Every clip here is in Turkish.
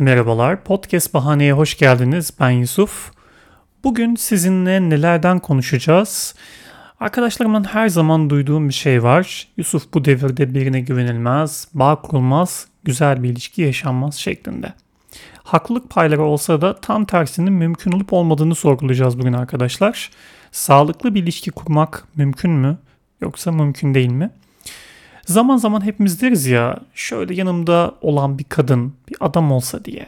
Merhabalar, Podcast Bahane'ye hoş geldiniz. Ben Yusuf. Bugün sizinle nelerden konuşacağız? Arkadaşlarımdan her zaman duyduğum bir şey var. Yusuf bu devirde birine güvenilmez, bağ kurulmaz, güzel bir ilişki yaşanmaz şeklinde. Haklılık payları olsa da tam tersinin mümkün olup olmadığını sorgulayacağız bugün arkadaşlar. Sağlıklı bir ilişki kurmak mümkün mü yoksa mümkün değil mi? Zaman zaman hepimiz deriz ya şöyle yanımda olan bir kadın, bir adam olsa diye.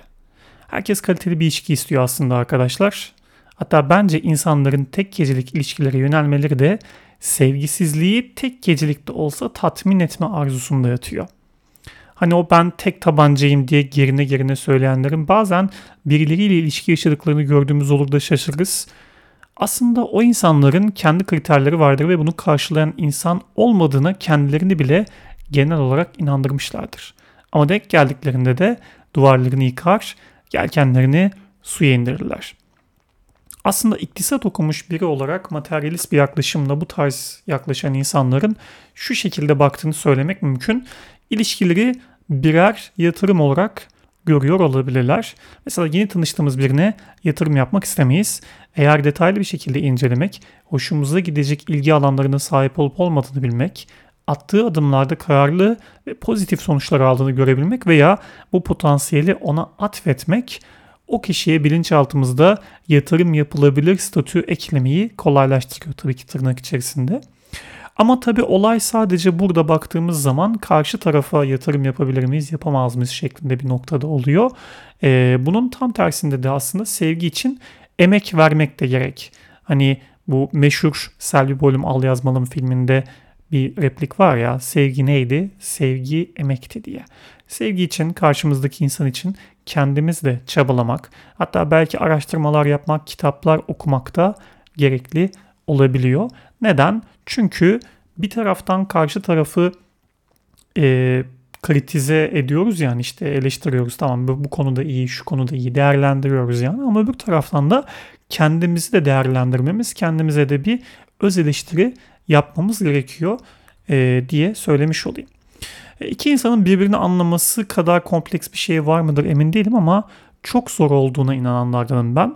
Herkes kaliteli bir ilişki istiyor aslında arkadaşlar. Hatta bence insanların tek gecelik ilişkilere yönelmeleri de sevgisizliği tek gecelikte olsa tatmin etme arzusunda yatıyor. Hani o ben tek tabancayım diye gerine gerine söyleyenlerin bazen birileriyle ilişki yaşadıklarını gördüğümüz olur da şaşırırız. Aslında o insanların kendi kriterleri vardır ve bunu karşılayan insan olmadığına kendilerini bile genel olarak inandırmışlardır. Ama denk geldiklerinde de duvarlarını yıkar, yelkenlerini suya indirirler. Aslında iktisat okumuş biri olarak materyalist bir yaklaşımla bu tarz yaklaşan insanların şu şekilde baktığını söylemek mümkün. İlişkileri birer yatırım olarak görüyor olabilirler. Mesela yeni tanıştığımız birine yatırım yapmak istemeyiz. Eğer detaylı bir şekilde incelemek, hoşumuza gidecek ilgi alanlarına sahip olup olmadığını bilmek, attığı adımlarda kararlı ve pozitif sonuçlar aldığını görebilmek veya bu potansiyeli ona atfetmek o kişiye bilinçaltımızda yatırım yapılabilir statü eklemeyi kolaylaştırıyor tabii ki tırnak içerisinde. Ama tabii olay sadece burada baktığımız zaman karşı tarafa yatırım yapabilir miyiz, yapamaz mıyız şeklinde bir noktada oluyor. Ee, bunun tam tersinde de aslında sevgi için emek vermek de gerek. Hani bu meşhur Selvi Boylum Al Yazmalım filminde bir replik var ya sevgi neydi? Sevgi emekti diye. Sevgi için karşımızdaki insan için kendimiz de çabalamak hatta belki araştırmalar yapmak, kitaplar okumak da gerekli olabiliyor. Neden? Çünkü bir taraftan karşı tarafı e, kritize ediyoruz yani işte eleştiriyoruz tamam bu, bu konuda iyi şu konuda iyi değerlendiriyoruz yani ama öbür taraftan da kendimizi de değerlendirmemiz kendimize de bir öz eleştiri yapmamız gerekiyor e, diye söylemiş olayım. E, iki insanın birbirini anlaması kadar kompleks bir şey var mıdır emin değilim ama çok zor olduğuna inananlardanım ben.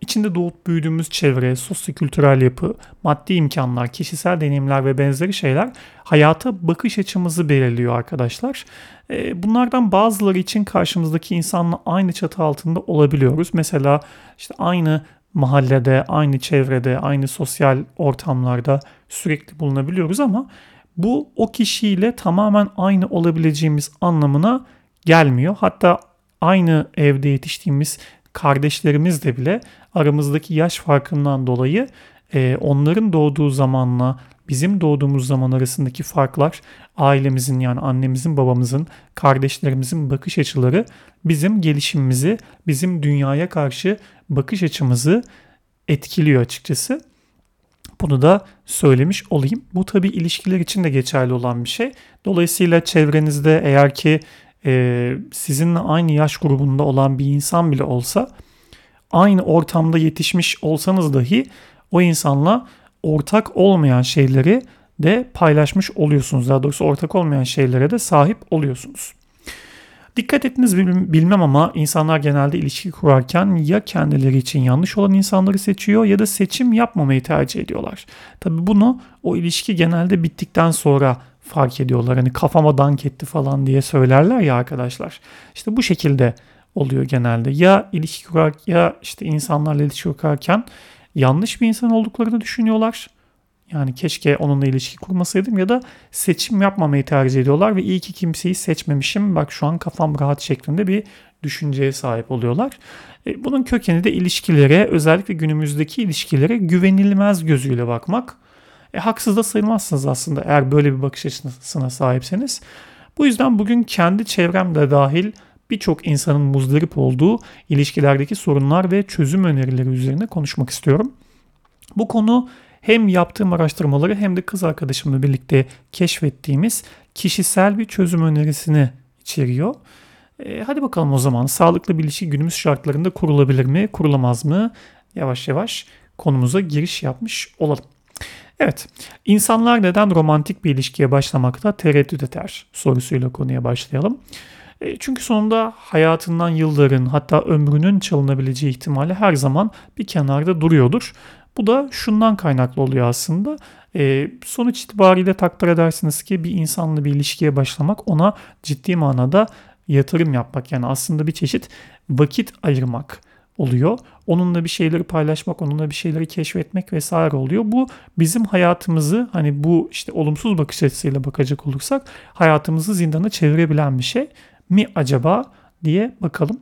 İçinde doğup büyüdüğümüz çevre, sosyokültürel yapı, maddi imkanlar, kişisel deneyimler ve benzeri şeyler hayata bakış açımızı belirliyor arkadaşlar. E, bunlardan bazıları için karşımızdaki insanla aynı çatı altında olabiliyoruz. Mesela işte aynı mahallede, aynı çevrede, aynı sosyal ortamlarda sürekli bulunabiliyoruz ama bu o kişiyle tamamen aynı olabileceğimiz anlamına gelmiyor. Hatta aynı evde yetiştiğimiz kardeşlerimizle bile aramızdaki yaş farkından dolayı e, onların doğduğu zamanla bizim doğduğumuz zaman arasındaki farklar ailemizin yani annemizin babamızın kardeşlerimizin bakış açıları bizim gelişimimizi bizim dünyaya karşı bakış açımızı etkiliyor açıkçası. Bunu da söylemiş olayım. Bu tabi ilişkiler için de geçerli olan bir şey. Dolayısıyla çevrenizde eğer ki e, sizinle aynı yaş grubunda olan bir insan bile olsa aynı ortamda yetişmiş olsanız dahi o insanla ortak olmayan şeyleri de paylaşmış oluyorsunuz. Daha doğrusu ortak olmayan şeylere de sahip oluyorsunuz. Dikkat ettiniz bilmem ama insanlar genelde ilişki kurarken ya kendileri için yanlış olan insanları seçiyor ya da seçim yapmamayı tercih ediyorlar. Tabi bunu o ilişki genelde bittikten sonra fark ediyorlar. Hani kafama dank etti falan diye söylerler ya arkadaşlar. İşte bu şekilde oluyor genelde. Ya ilişki kurar ya işte insanlarla ilişki kurarken yanlış bir insan olduklarını düşünüyorlar. Yani keşke onunla ilişki kurmasaydım ya da seçim yapmamayı tercih ediyorlar ve iyi ki kimseyi seçmemişim. Bak şu an kafam rahat şeklinde bir düşünceye sahip oluyorlar. E, bunun kökeni de ilişkilere özellikle günümüzdeki ilişkilere güvenilmez gözüyle bakmak. E, haksız da sayılmazsınız aslında eğer böyle bir bakış açısına sahipseniz. Bu yüzden bugün kendi çevremde dahil birçok insanın muzdarip olduğu ilişkilerdeki sorunlar ve çözüm önerileri üzerine konuşmak istiyorum. Bu konu hem yaptığım araştırmaları hem de kız arkadaşımla birlikte keşfettiğimiz kişisel bir çözüm önerisini içeriyor. E, hadi bakalım o zaman sağlıklı bir ilişki günümüz şartlarında kurulabilir mi, kurulamaz mı? Yavaş yavaş konumuza giriş yapmış olalım. Evet, insanlar neden romantik bir ilişkiye başlamakta tereddüt eder sorusuyla konuya başlayalım. E, çünkü sonunda hayatından yılların hatta ömrünün çalınabileceği ihtimali her zaman bir kenarda duruyordur. Bu da şundan kaynaklı oluyor aslında. E, sonuç itibariyle takdir edersiniz ki bir insanla bir ilişkiye başlamak ona ciddi manada yatırım yapmak. Yani aslında bir çeşit vakit ayırmak oluyor. Onunla bir şeyleri paylaşmak, onunla bir şeyleri keşfetmek vesaire oluyor. Bu bizim hayatımızı hani bu işte olumsuz bakış açısıyla bakacak olursak hayatımızı zindana çevirebilen bir şey mi acaba diye bakalım.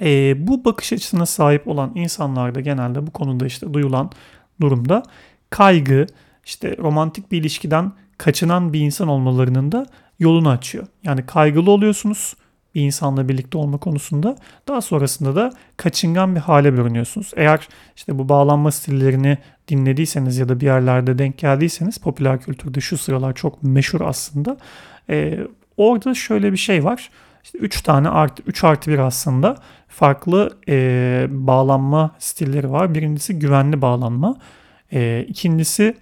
E, bu bakış açısına sahip olan insanlarda genelde bu konuda işte duyulan durumda kaygı, işte romantik bir ilişkiden kaçınan bir insan olmalarının da yolunu açıyor. Yani kaygılı oluyorsunuz insanla birlikte olma konusunda. Daha sonrasında da kaçıngan bir hale bürünüyorsunuz. Eğer işte bu bağlanma stillerini dinlediyseniz ya da bir yerlerde denk geldiyseniz popüler kültürde şu sıralar çok meşhur aslında. Ee, orada şöyle bir şey var. İşte 3 tane artı 3 artı 1 aslında farklı e, bağlanma stilleri var. Birincisi güvenli bağlanma. E, ikincisi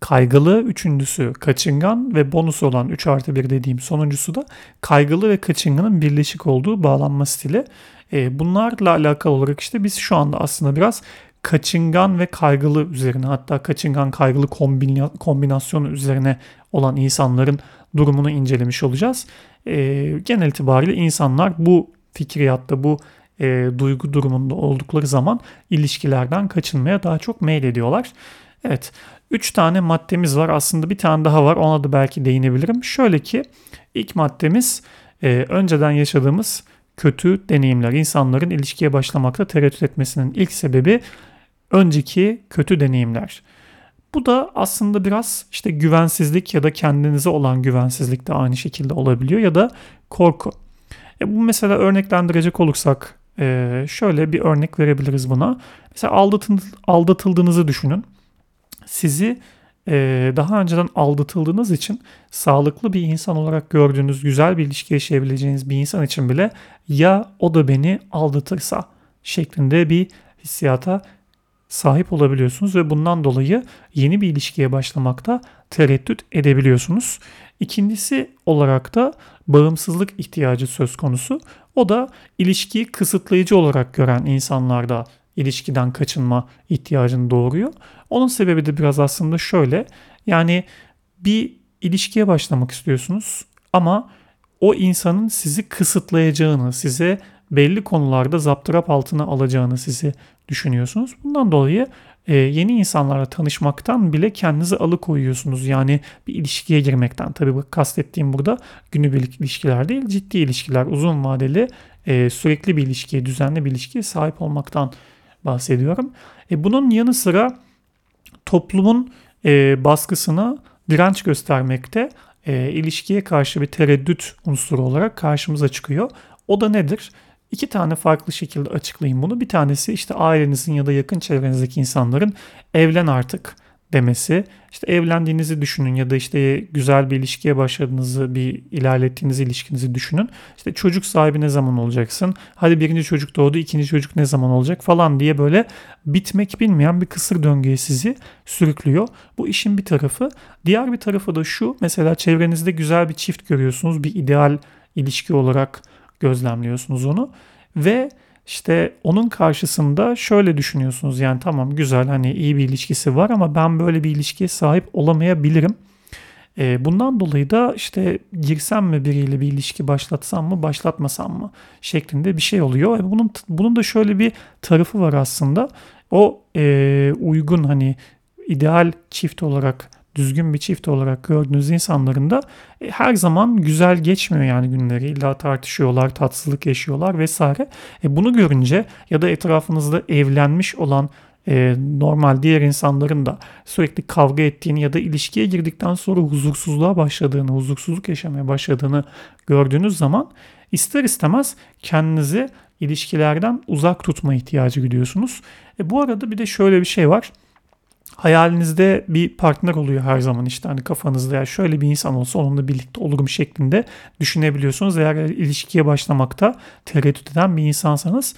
kaygılı, üçüncüsü kaçıngan ve bonus olan 3 artı 1 dediğim sonuncusu da kaygılı ve kaçınganın birleşik olduğu bağlanma stili. E, bunlarla alakalı olarak işte biz şu anda aslında biraz kaçıngan ve kaygılı üzerine hatta kaçıngan kaygılı kombina, kombinasyonu üzerine olan insanların durumunu incelemiş olacağız. E, genel itibariyle insanlar bu fikriyatta bu e, duygu durumunda oldukları zaman ilişkilerden kaçınmaya daha çok meylediyorlar. Evet 3 tane maddemiz var aslında bir tane daha var ona da belki değinebilirim. Şöyle ki ilk maddemiz e, önceden yaşadığımız kötü deneyimler. İnsanların ilişkiye başlamakta tereddüt etmesinin ilk sebebi önceki kötü deneyimler. Bu da aslında biraz işte güvensizlik ya da kendinize olan güvensizlik de aynı şekilde olabiliyor ya da korku. E bu mesela örneklendirecek olursak e, şöyle bir örnek verebiliriz buna. Mesela aldatıldığınızı düşünün sizi e, daha önceden aldatıldığınız için sağlıklı bir insan olarak gördüğünüz, güzel bir ilişki yaşayabileceğiniz bir insan için bile ya o da beni aldatırsa şeklinde bir hissiyata sahip olabiliyorsunuz ve bundan dolayı yeni bir ilişkiye başlamakta tereddüt edebiliyorsunuz. İkincisi olarak da bağımsızlık ihtiyacı söz konusu. O da ilişkiyi kısıtlayıcı olarak gören insanlarda ilişkiden kaçınma ihtiyacını doğuruyor. Onun sebebi de biraz aslında şöyle. Yani bir ilişkiye başlamak istiyorsunuz ama o insanın sizi kısıtlayacağını, size belli konularda zaptırap altına alacağını sizi düşünüyorsunuz. Bundan dolayı e, yeni insanlarla tanışmaktan bile kendinizi alıkoyuyorsunuz. Yani bir ilişkiye girmekten. Tabii bu kastettiğim burada günübirlik ilişkiler değil, ciddi ilişkiler, uzun vadeli, e, sürekli bir ilişkiye, düzenli bir ilişkiye sahip olmaktan bahsediyorum. E, bunun yanı sıra toplumun e, baskısına direnç göstermekte e, ilişkiye karşı bir tereddüt unsuru olarak karşımıza çıkıyor. O da nedir? İki tane farklı şekilde açıklayayım bunu. Bir tanesi işte ailenizin ya da yakın çevrenizdeki insanların evlen artık demesi. İşte evlendiğinizi düşünün ya da işte güzel bir ilişkiye başladığınızı, bir ilerlettiğiniz ilişkinizi düşünün. İşte çocuk sahibi ne zaman olacaksın? Hadi birinci çocuk doğdu, ikinci çocuk ne zaman olacak falan diye böyle bitmek bilmeyen bir kısır döngüye sizi sürüklüyor. Bu işin bir tarafı. Diğer bir tarafı da şu. Mesela çevrenizde güzel bir çift görüyorsunuz. Bir ideal ilişki olarak gözlemliyorsunuz onu. Ve işte onun karşısında şöyle düşünüyorsunuz yani tamam güzel hani iyi bir ilişkisi var ama ben böyle bir ilişkiye sahip olamayabilirim. E, bundan dolayı da işte girsem mi biriyle bir ilişki başlatsam mı başlatmasam mı şeklinde bir şey oluyor. E, bunun bunun da şöyle bir tarafı var aslında. O e, uygun hani ideal çift olarak düzgün bir çift olarak gördüğünüz insanların da e, her zaman güzel geçmiyor yani günleri. İlla tartışıyorlar, tatsızlık yaşıyorlar vesaire. E, bunu görünce ya da etrafınızda evlenmiş olan e, normal diğer insanların da sürekli kavga ettiğini ya da ilişkiye girdikten sonra huzursuzluğa başladığını, huzursuzluk yaşamaya başladığını gördüğünüz zaman ister istemez kendinizi ilişkilerden uzak tutma ihtiyacı gidiyorsunuz. E, bu arada bir de şöyle bir şey var hayalinizde bir partner oluyor her zaman işte hani kafanızda ya şöyle bir insan olsa onunla birlikte olurum şeklinde düşünebiliyorsunuz. Eğer ilişkiye başlamakta tereddüt eden bir insansanız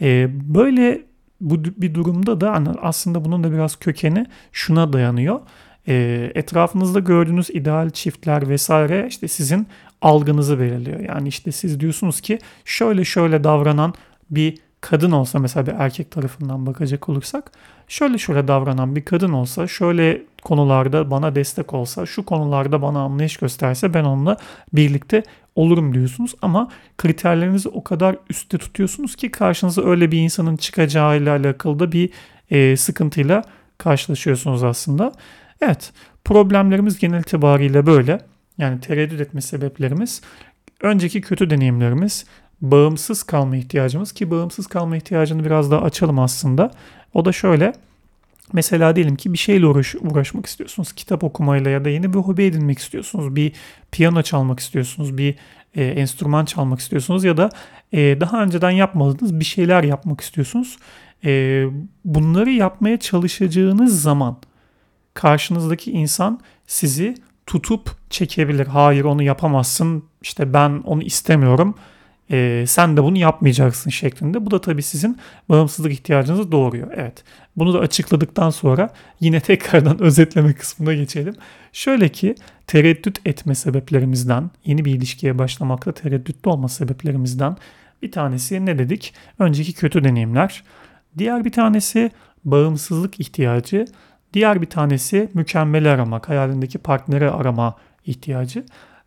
e, böyle bu bir durumda da hani aslında bunun da biraz kökeni şuna dayanıyor. E, etrafınızda gördüğünüz ideal çiftler vesaire işte sizin algınızı belirliyor. Yani işte siz diyorsunuz ki şöyle şöyle davranan bir kadın olsa mesela bir erkek tarafından bakacak olursak şöyle şöyle davranan bir kadın olsa şöyle konularda bana destek olsa şu konularda bana anlayış gösterse ben onunla birlikte olurum diyorsunuz ama kriterlerinizi o kadar üstte tutuyorsunuz ki karşınıza öyle bir insanın çıkacağıyla alakalı da bir e, sıkıntıyla karşılaşıyorsunuz aslında. Evet problemlerimiz genel itibariyle böyle. Yani tereddüt etme sebeplerimiz önceki kötü deneyimlerimiz, bağımsız kalma ihtiyacımız ki bağımsız kalma ihtiyacını biraz daha açalım aslında. O da şöyle. Mesela diyelim ki bir şeyle uğraş, uğraşmak istiyorsunuz. Kitap okumayla ya da yeni bir hobi edinmek istiyorsunuz. Bir piyano çalmak istiyorsunuz. Bir e, enstrüman çalmak istiyorsunuz. Ya da e, daha önceden yapmadığınız bir şeyler yapmak istiyorsunuz. E, bunları yapmaya çalışacağınız zaman karşınızdaki insan sizi tutup çekebilir. Hayır onu yapamazsın. İşte ben onu istemiyorum e, sen de bunu yapmayacaksın şeklinde. Bu da tabii sizin bağımsızlık ihtiyacınızı doğuruyor. Evet bunu da açıkladıktan sonra yine tekrardan özetleme kısmına geçelim. Şöyle ki tereddüt etme sebeplerimizden, yeni bir ilişkiye başlamakta tereddütlü olma sebeplerimizden bir tanesi ne dedik? Önceki kötü deneyimler. Diğer bir tanesi bağımsızlık ihtiyacı. Diğer bir tanesi mükemmeli aramak, hayalindeki partneri arama ihtiyacı.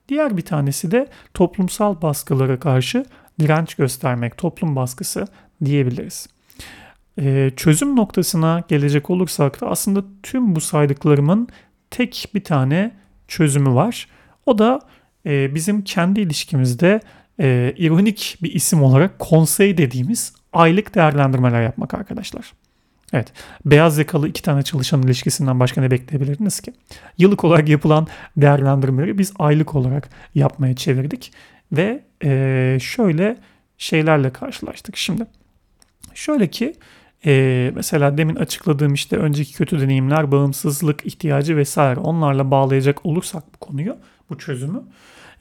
Diğer bir tanesi de toplumsal baskılara karşı direnç göstermek, toplum baskısı diyebiliriz. Ee, çözüm noktasına gelecek olursak da aslında tüm bu saydıklarımın tek bir tane çözümü var. O da e, bizim kendi ilişkimizde e, ironik bir isim olarak konsey dediğimiz aylık değerlendirmeler yapmak arkadaşlar. Evet. Beyaz yakalı iki tane çalışan ilişkisinden başka ne bekleyebilirdiniz ki? Yıllık olarak yapılan değerlendirmeleri biz aylık olarak yapmaya çevirdik. Ve e, şöyle şeylerle karşılaştık. Şimdi şöyle ki e, mesela demin açıkladığım işte önceki kötü deneyimler, bağımsızlık ihtiyacı vesaire onlarla bağlayacak olursak bu konuyu, bu çözümü.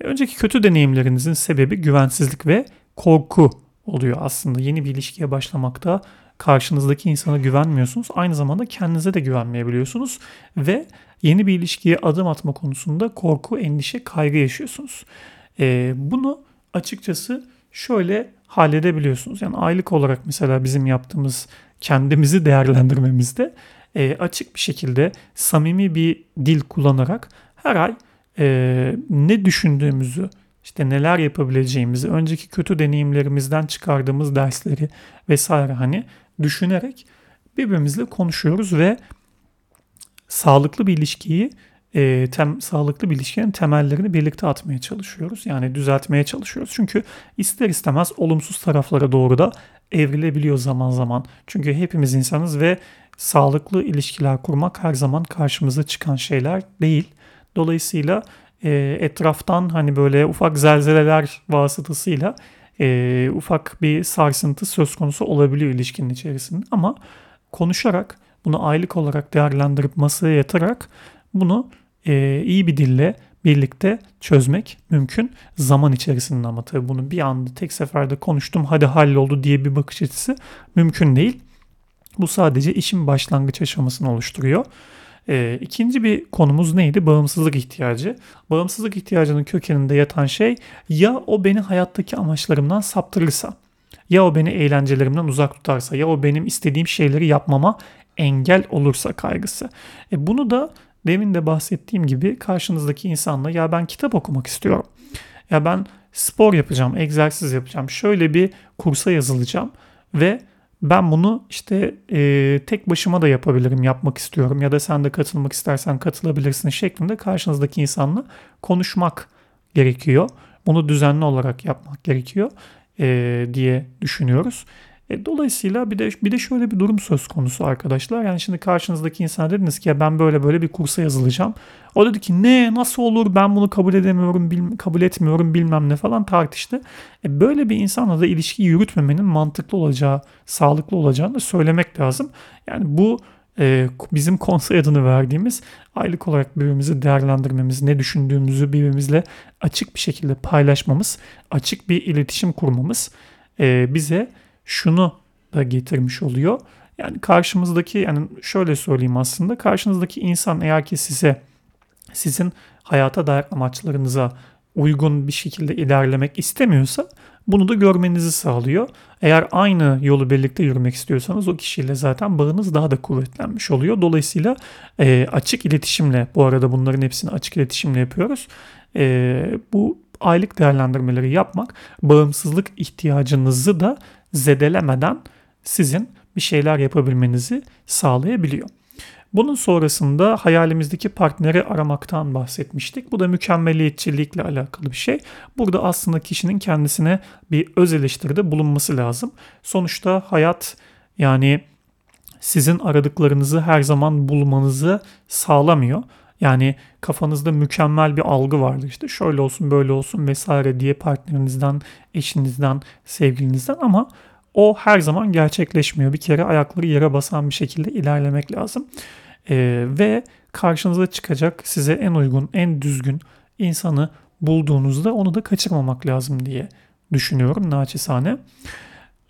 E, önceki kötü deneyimlerinizin sebebi güvensizlik ve korku oluyor aslında. Yeni bir ilişkiye başlamakta karşınızdaki insana güvenmiyorsunuz. Aynı zamanda kendinize de güvenmeyebiliyorsunuz ve yeni bir ilişkiye adım atma konusunda korku, endişe, kaygı yaşıyorsunuz. E, bunu açıkçası şöyle halledebiliyorsunuz. Yani aylık olarak mesela bizim yaptığımız kendimizi değerlendirmemizde e, açık bir şekilde samimi bir dil kullanarak her ay e, ne düşündüğümüzü, işte neler yapabileceğimizi, önceki kötü deneyimlerimizden çıkardığımız dersleri vesaire hani düşünerek birbirimizle konuşuyoruz ve sağlıklı bir ilişkiyi e, tem, sağlıklı bir ilişkinin temellerini birlikte atmaya çalışıyoruz. Yani düzeltmeye çalışıyoruz. Çünkü ister istemez olumsuz taraflara doğru da evrilebiliyor zaman zaman. Çünkü hepimiz insanız ve sağlıklı ilişkiler kurmak her zaman karşımıza çıkan şeyler değil. Dolayısıyla e, etraftan hani böyle ufak zelzeleler vasıtasıyla e, ufak bir sarsıntı söz konusu olabiliyor ilişkinin içerisinde. Ama konuşarak bunu aylık olarak değerlendirip masaya yatarak bunu e, iyi bir dille birlikte çözmek mümkün zaman içerisinde ama tabii bunu bir anda tek seferde konuştum hadi halloldu diye bir bakış açısı mümkün değil. Bu sadece işin başlangıç aşamasını oluşturuyor. E, ikinci bir konumuz neydi? Bağımsızlık ihtiyacı. Bağımsızlık ihtiyacının kökeninde yatan şey ya o beni hayattaki amaçlarımdan saptırırsa, ya o beni eğlencelerimden uzak tutarsa, ya o benim istediğim şeyleri yapmama engel olursa kaygısı. E, bunu da demin de bahsettiğim gibi karşınızdaki insanla ya ben kitap okumak istiyorum. Ya ben spor yapacağım, egzersiz yapacağım. Şöyle bir kursa yazılacağım ve ben bunu işte e, tek başıma da yapabilirim, yapmak istiyorum ya da sen de katılmak istersen katılabilirsin şeklinde karşınızdaki insanla konuşmak gerekiyor. Bunu düzenli olarak yapmak gerekiyor e, diye düşünüyoruz. E, dolayısıyla bir de bir de şöyle bir durum söz konusu arkadaşlar. Yani şimdi karşınızdaki insan dediniz ki ya ben böyle böyle bir kursa yazılacağım. O dedi ki ne nasıl olur ben bunu kabul edemiyorum bil, kabul etmiyorum bilmem ne falan tartıştı. E, böyle bir insanla da ilişki yürütmemenin mantıklı olacağı, sağlıklı olacağını söylemek lazım. Yani bu e, bizim konsey adını verdiğimiz aylık olarak birbirimizi değerlendirmemiz, ne düşündüğümüzü birbirimizle açık bir şekilde paylaşmamız, açık bir iletişim kurmamız e, bize şunu da getirmiş oluyor. Yani karşımızdaki yani şöyle söyleyeyim aslında karşınızdaki insan eğer ki size sizin hayata dair amaçlarınıza uygun bir şekilde ilerlemek istemiyorsa bunu da görmenizi sağlıyor. Eğer aynı yolu birlikte yürümek istiyorsanız o kişiyle zaten bağınız daha da kuvvetlenmiş oluyor. Dolayısıyla e, açık iletişimle bu arada bunların hepsini açık iletişimle yapıyoruz. E, bu aylık değerlendirmeleri yapmak bağımsızlık ihtiyacınızı da zedelemeden sizin bir şeyler yapabilmenizi sağlayabiliyor. Bunun sonrasında hayalimizdeki partneri aramaktan bahsetmiştik. Bu da mükemmeliyetçilikle alakalı bir şey. Burada aslında kişinin kendisine bir öz eleştiride bulunması lazım. Sonuçta hayat yani sizin aradıklarınızı her zaman bulmanızı sağlamıyor. Yani kafanızda mükemmel bir algı vardır işte şöyle olsun böyle olsun vesaire diye partnerinizden, eşinizden, sevgilinizden ama o her zaman gerçekleşmiyor. Bir kere ayakları yere basan bir şekilde ilerlemek lazım. Ee, ve karşınıza çıkacak size en uygun, en düzgün insanı bulduğunuzda onu da kaçırmamak lazım diye düşünüyorum naçizane.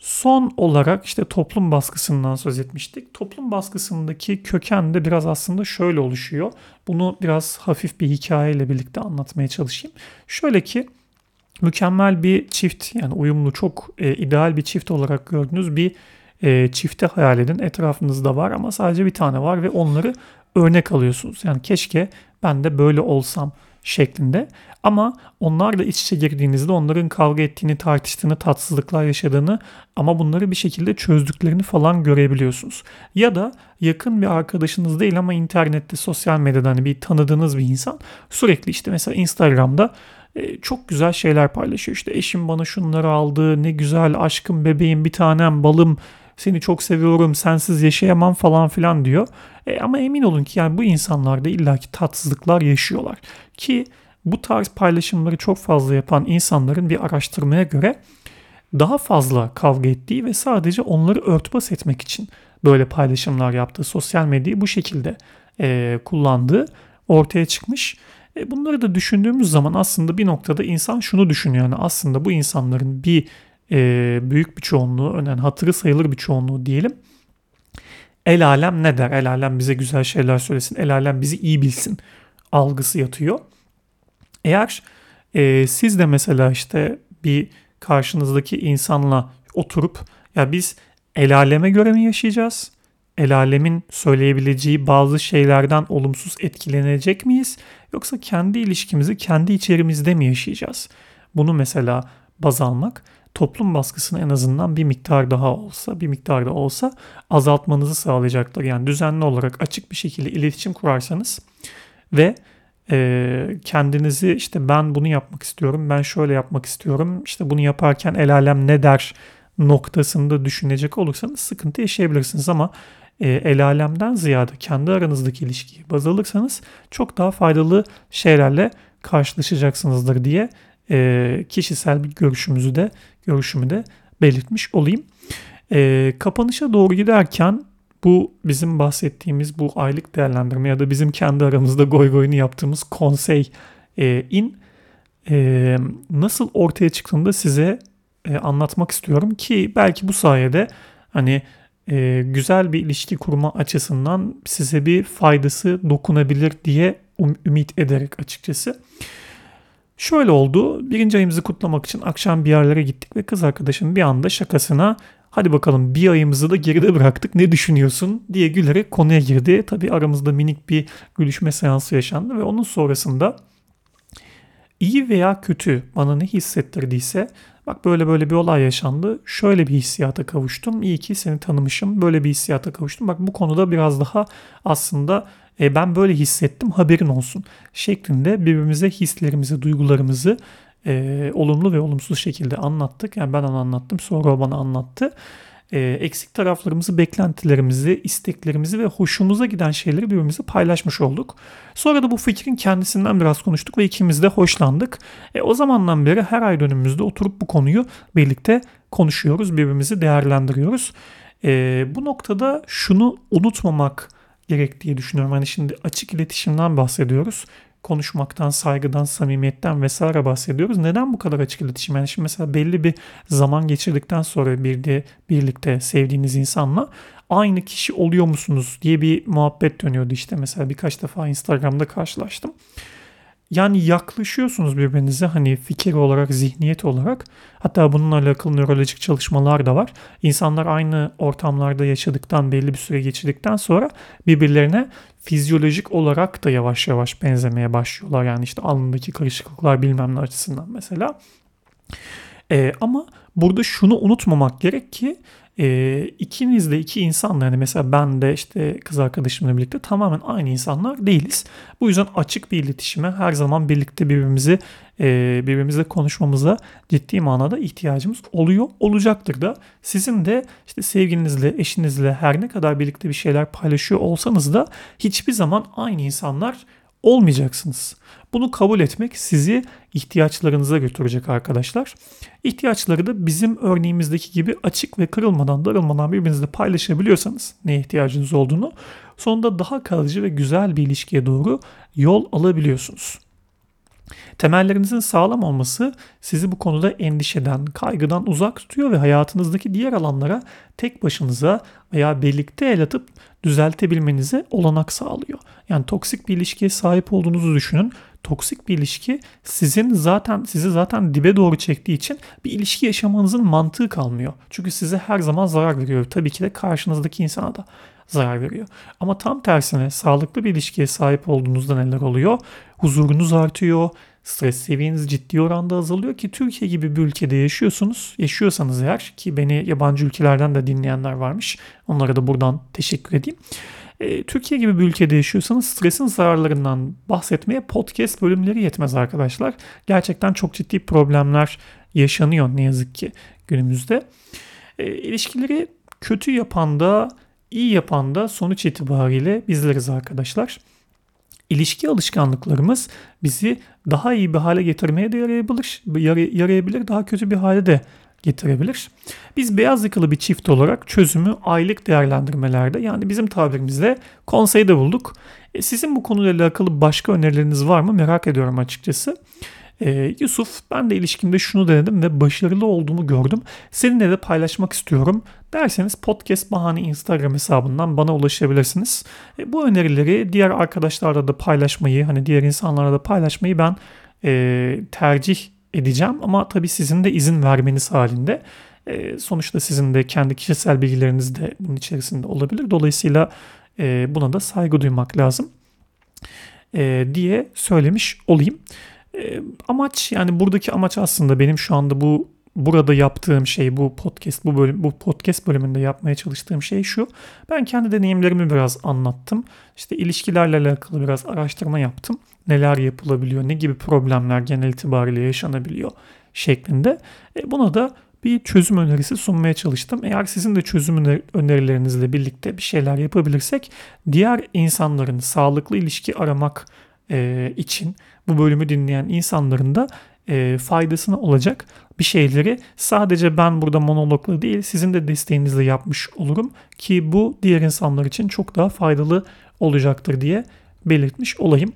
Son olarak işte toplum baskısından söz etmiştik. Toplum baskısındaki köken de biraz aslında şöyle oluşuyor. Bunu biraz hafif bir hikayeyle birlikte anlatmaya çalışayım. Şöyle ki mükemmel bir çift yani uyumlu çok e, ideal bir çift olarak gördüğünüz bir e, çifte hayal edin. Etrafınızda var ama sadece bir tane var ve onları örnek alıyorsunuz. Yani keşke ben de böyle olsam şeklinde. Ama onlarla iç içe girdiğinizde onların kavga ettiğini, tartıştığını, tatsızlıklar yaşadığını ama bunları bir şekilde çözdüklerini falan görebiliyorsunuz. Ya da yakın bir arkadaşınız değil ama internette, sosyal medyada hani bir tanıdığınız bir insan sürekli işte mesela Instagram'da e, çok güzel şeyler paylaşıyor. İşte eşim bana şunları aldı, ne güzel aşkım, bebeğim, bir tanem, balım, seni çok seviyorum, sensiz yaşayamam falan filan diyor. E, ama emin olun ki yani bu insanlar da illaki tatsızlıklar yaşıyorlar. Ki bu tarz paylaşımları çok fazla yapan insanların bir araştırmaya göre daha fazla kavga ettiği ve sadece onları örtbas etmek için böyle paylaşımlar yaptığı, sosyal medyayı bu şekilde e, kullandığı ortaya çıkmış. E, bunları da düşündüğümüz zaman aslında bir noktada insan şunu düşünüyor. Yani aslında bu insanların bir e, büyük bir çoğunluğu, yani hatırı sayılır bir çoğunluğu diyelim. El alem ne der? El alem bize güzel şeyler söylesin. El alem bizi iyi bilsin algısı yatıyor. Eğer e, siz de mesela işte bir karşınızdaki insanla oturup ya biz el aleme göre mi yaşayacağız? El alemin söyleyebileceği bazı şeylerden olumsuz etkilenecek miyiz? Yoksa kendi ilişkimizi kendi içerimizde mi yaşayacağız? Bunu mesela baz almak toplum baskısını en azından bir miktar daha olsa, bir miktar da olsa azaltmanızı sağlayacaktır. Yani düzenli olarak açık bir şekilde iletişim kurarsanız ve e, kendinizi işte ben bunu yapmak istiyorum, ben şöyle yapmak istiyorum, işte bunu yaparken el alem ne der noktasında düşünecek olursanız sıkıntı yaşayabilirsiniz ama e, el alemden ziyade kendi aranızdaki ilişkiyi baz alırsanız çok daha faydalı şeylerle karşılaşacaksınızdır diye e, kişisel bir görüşümüzü de görüşümü de belirtmiş olayım. E, kapanışa doğru giderken bu bizim bahsettiğimiz bu aylık değerlendirme ya da bizim kendi aramızda goy goyunu yaptığımız konsey e, in e, nasıl ortaya çıktığını da size e, anlatmak istiyorum ki belki bu sayede hani e, güzel bir ilişki kurma açısından size bir faydası dokunabilir diye um, ümit ederek açıkçası. Şöyle oldu. Birinci ayımızı kutlamak için akşam bir yerlere gittik ve kız arkadaşım bir anda şakasına hadi bakalım bir ayımızı da geride bıraktık ne düşünüyorsun diye gülerek konuya girdi. Tabi aramızda minik bir gülüşme seansı yaşandı ve onun sonrasında iyi veya kötü bana ne hissettirdiyse bak böyle böyle bir olay yaşandı. Şöyle bir hissiyata kavuştum. İyi ki seni tanımışım. Böyle bir hissiyata kavuştum. Bak bu konuda biraz daha aslında e, ben böyle hissettim haberin olsun şeklinde birbirimize hislerimizi, duygularımızı e, olumlu ve olumsuz şekilde anlattık. Yani ben ona anlattım sonra o bana anlattı. E, eksik taraflarımızı, beklentilerimizi, isteklerimizi ve hoşumuza giden şeyleri birbirimize paylaşmış olduk. Sonra da bu fikrin kendisinden biraz konuştuk ve ikimiz de hoşlandık. E, o zamandan beri her ay dönümümüzde oturup bu konuyu birlikte konuşuyoruz, birbirimizi değerlendiriyoruz. E, bu noktada şunu unutmamak gerek diye düşünüyorum. Hani şimdi açık iletişimden bahsediyoruz. Konuşmaktan, saygıdan, samimiyetten vesaire bahsediyoruz. Neden bu kadar açık iletişim? Yani şimdi mesela belli bir zaman geçirdikten sonra bir de birlikte sevdiğiniz insanla aynı kişi oluyor musunuz diye bir muhabbet dönüyordu işte. Mesela birkaç defa Instagram'da karşılaştım. Yani yaklaşıyorsunuz birbirinize hani fikir olarak, zihniyet olarak. Hatta bununla alakalı nörolojik çalışmalar da var. İnsanlar aynı ortamlarda yaşadıktan, belli bir süre geçirdikten sonra birbirlerine fizyolojik olarak da yavaş yavaş benzemeye başlıyorlar. Yani işte alnındaki karışıklıklar bilmem ne açısından mesela. Ee, ama burada şunu unutmamak gerek ki e, ikiniz de iki insan yani mesela ben de işte kız arkadaşımla birlikte tamamen aynı insanlar değiliz. Bu yüzden açık bir iletişime her zaman birlikte birbirimizi e, birbirimizle konuşmamıza ciddi manada ihtiyacımız oluyor. Olacaktır da sizin de işte sevgilinizle, eşinizle her ne kadar birlikte bir şeyler paylaşıyor olsanız da hiçbir zaman aynı insanlar olmayacaksınız. Bunu kabul etmek sizi ihtiyaçlarınıza götürecek arkadaşlar. İhtiyaçları da bizim örneğimizdeki gibi açık ve kırılmadan, darılmadan birbirinizle paylaşabiliyorsanız neye ihtiyacınız olduğunu sonunda daha kalıcı ve güzel bir ilişkiye doğru yol alabiliyorsunuz. Temellerinizin sağlam olması sizi bu konuda endişeden, kaygıdan uzak tutuyor ve hayatınızdaki diğer alanlara tek başınıza veya birlikte el atıp düzeltebilmenize olanak sağlıyor. Yani toksik bir ilişkiye sahip olduğunuzu düşünün. Toksik bir ilişki sizin zaten sizi zaten dibe doğru çektiği için bir ilişki yaşamanızın mantığı kalmıyor. Çünkü size her zaman zarar veriyor. Tabii ki de karşınızdaki insana da zarar veriyor. Ama tam tersine sağlıklı bir ilişkiye sahip olduğunuzda neler oluyor? Huzurunuz artıyor, stres seviyeniz ciddi oranda azalıyor ki Türkiye gibi bir ülkede yaşıyorsunuz. Yaşıyorsanız eğer ki beni yabancı ülkelerden de dinleyenler varmış. Onlara da buradan teşekkür edeyim. Türkiye gibi bir ülkede yaşıyorsanız stresin zararlarından bahsetmeye podcast bölümleri yetmez arkadaşlar. Gerçekten çok ciddi problemler yaşanıyor ne yazık ki günümüzde. E, ilişkileri kötü yapan da iyi yapan da sonuç itibariyle bizleriz arkadaşlar. İlişki alışkanlıklarımız bizi daha iyi bir hale getirmeye de yarayabilir, yarayabilir daha kötü bir hale de getirebilir. Biz beyaz yakalı bir çift olarak çözümü aylık değerlendirmelerde yani bizim tabirimizle konseyde bulduk. E, sizin bu konuyla alakalı başka önerileriniz var mı merak ediyorum açıkçası. Ee, Yusuf ben de ilişkimde şunu denedim ve başarılı olduğumu gördüm. Seninle de paylaşmak istiyorum derseniz Podcast Bahane Instagram hesabından bana ulaşabilirsiniz. E, bu önerileri diğer arkadaşlarla da paylaşmayı hani diğer insanlarla da paylaşmayı ben e, tercih edeceğim. Ama tabii sizin de izin vermeniz halinde. E, sonuçta sizin de kendi kişisel bilgileriniz de bunun içerisinde olabilir. Dolayısıyla e, buna da saygı duymak lazım e, diye söylemiş olayım. E, amaç yani buradaki amaç aslında benim şu anda bu burada yaptığım şey bu podcast bu bölüm bu podcast bölümünde yapmaya çalıştığım şey şu. Ben kendi deneyimlerimi biraz anlattım. İşte ilişkilerle alakalı biraz araştırma yaptım. Neler yapılabiliyor, ne gibi problemler genel itibariyle yaşanabiliyor şeklinde. E buna da bir çözüm önerisi sunmaya çalıştım. Eğer sizin de çözüm önerilerinizle birlikte bir şeyler yapabilirsek diğer insanların sağlıklı ilişki aramak e, için bu bölümü dinleyen insanların da e, faydasına olacak bir şeyleri sadece ben burada monologla değil sizin de desteğinizle yapmış olurum ki bu diğer insanlar için çok daha faydalı olacaktır diye belirtmiş olayım.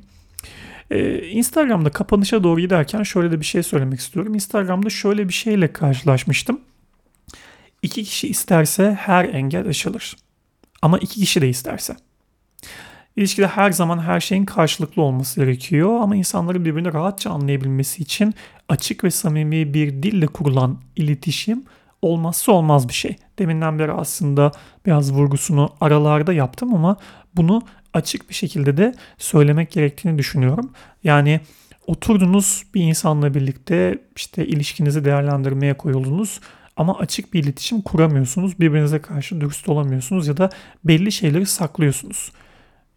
Ee, Instagram'da kapanışa doğru giderken şöyle de bir şey söylemek istiyorum. Instagram'da şöyle bir şeyle karşılaşmıştım. İki kişi isterse her engel aşılır. Ama iki kişi de isterse. İlişkide her zaman her şeyin karşılıklı olması gerekiyor ama insanların birbirini rahatça anlayabilmesi için açık ve samimi bir dille kurulan iletişim olmazsa olmaz bir şey. Deminden beri aslında biraz vurgusunu aralarda yaptım ama bunu açık bir şekilde de söylemek gerektiğini düşünüyorum. Yani oturdunuz bir insanla birlikte işte ilişkinizi değerlendirmeye koyuldunuz ama açık bir iletişim kuramıyorsunuz. Birbirinize karşı dürüst olamıyorsunuz ya da belli şeyleri saklıyorsunuz.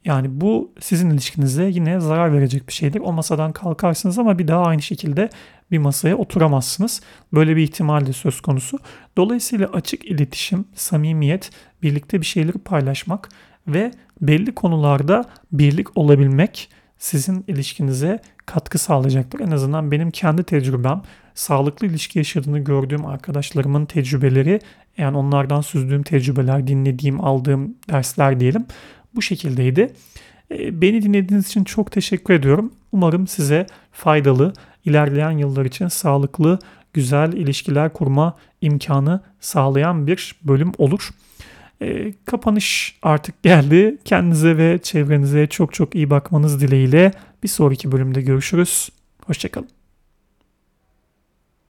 Yani bu sizin ilişkinize yine zarar verecek bir şeydir. O masadan kalkarsınız ama bir daha aynı şekilde bir masaya oturamazsınız. Böyle bir ihtimal de söz konusu. Dolayısıyla açık iletişim, samimiyet, birlikte bir şeyleri paylaşmak ve belli konularda birlik olabilmek sizin ilişkinize katkı sağlayacaktır. En azından benim kendi tecrübem, sağlıklı ilişki yaşadığını gördüğüm arkadaşlarımın tecrübeleri, yani onlardan süzdüğüm tecrübeler, dinlediğim, aldığım dersler diyelim bu şekildeydi. Ee, beni dinlediğiniz için çok teşekkür ediyorum. Umarım size faydalı, ilerleyen yıllar için sağlıklı, güzel ilişkiler kurma imkanı sağlayan bir bölüm olur. E, kapanış artık geldi. Kendinize ve çevrenize çok çok iyi bakmanız dileğiyle bir sonraki bölümde görüşürüz. Hoşçakalın.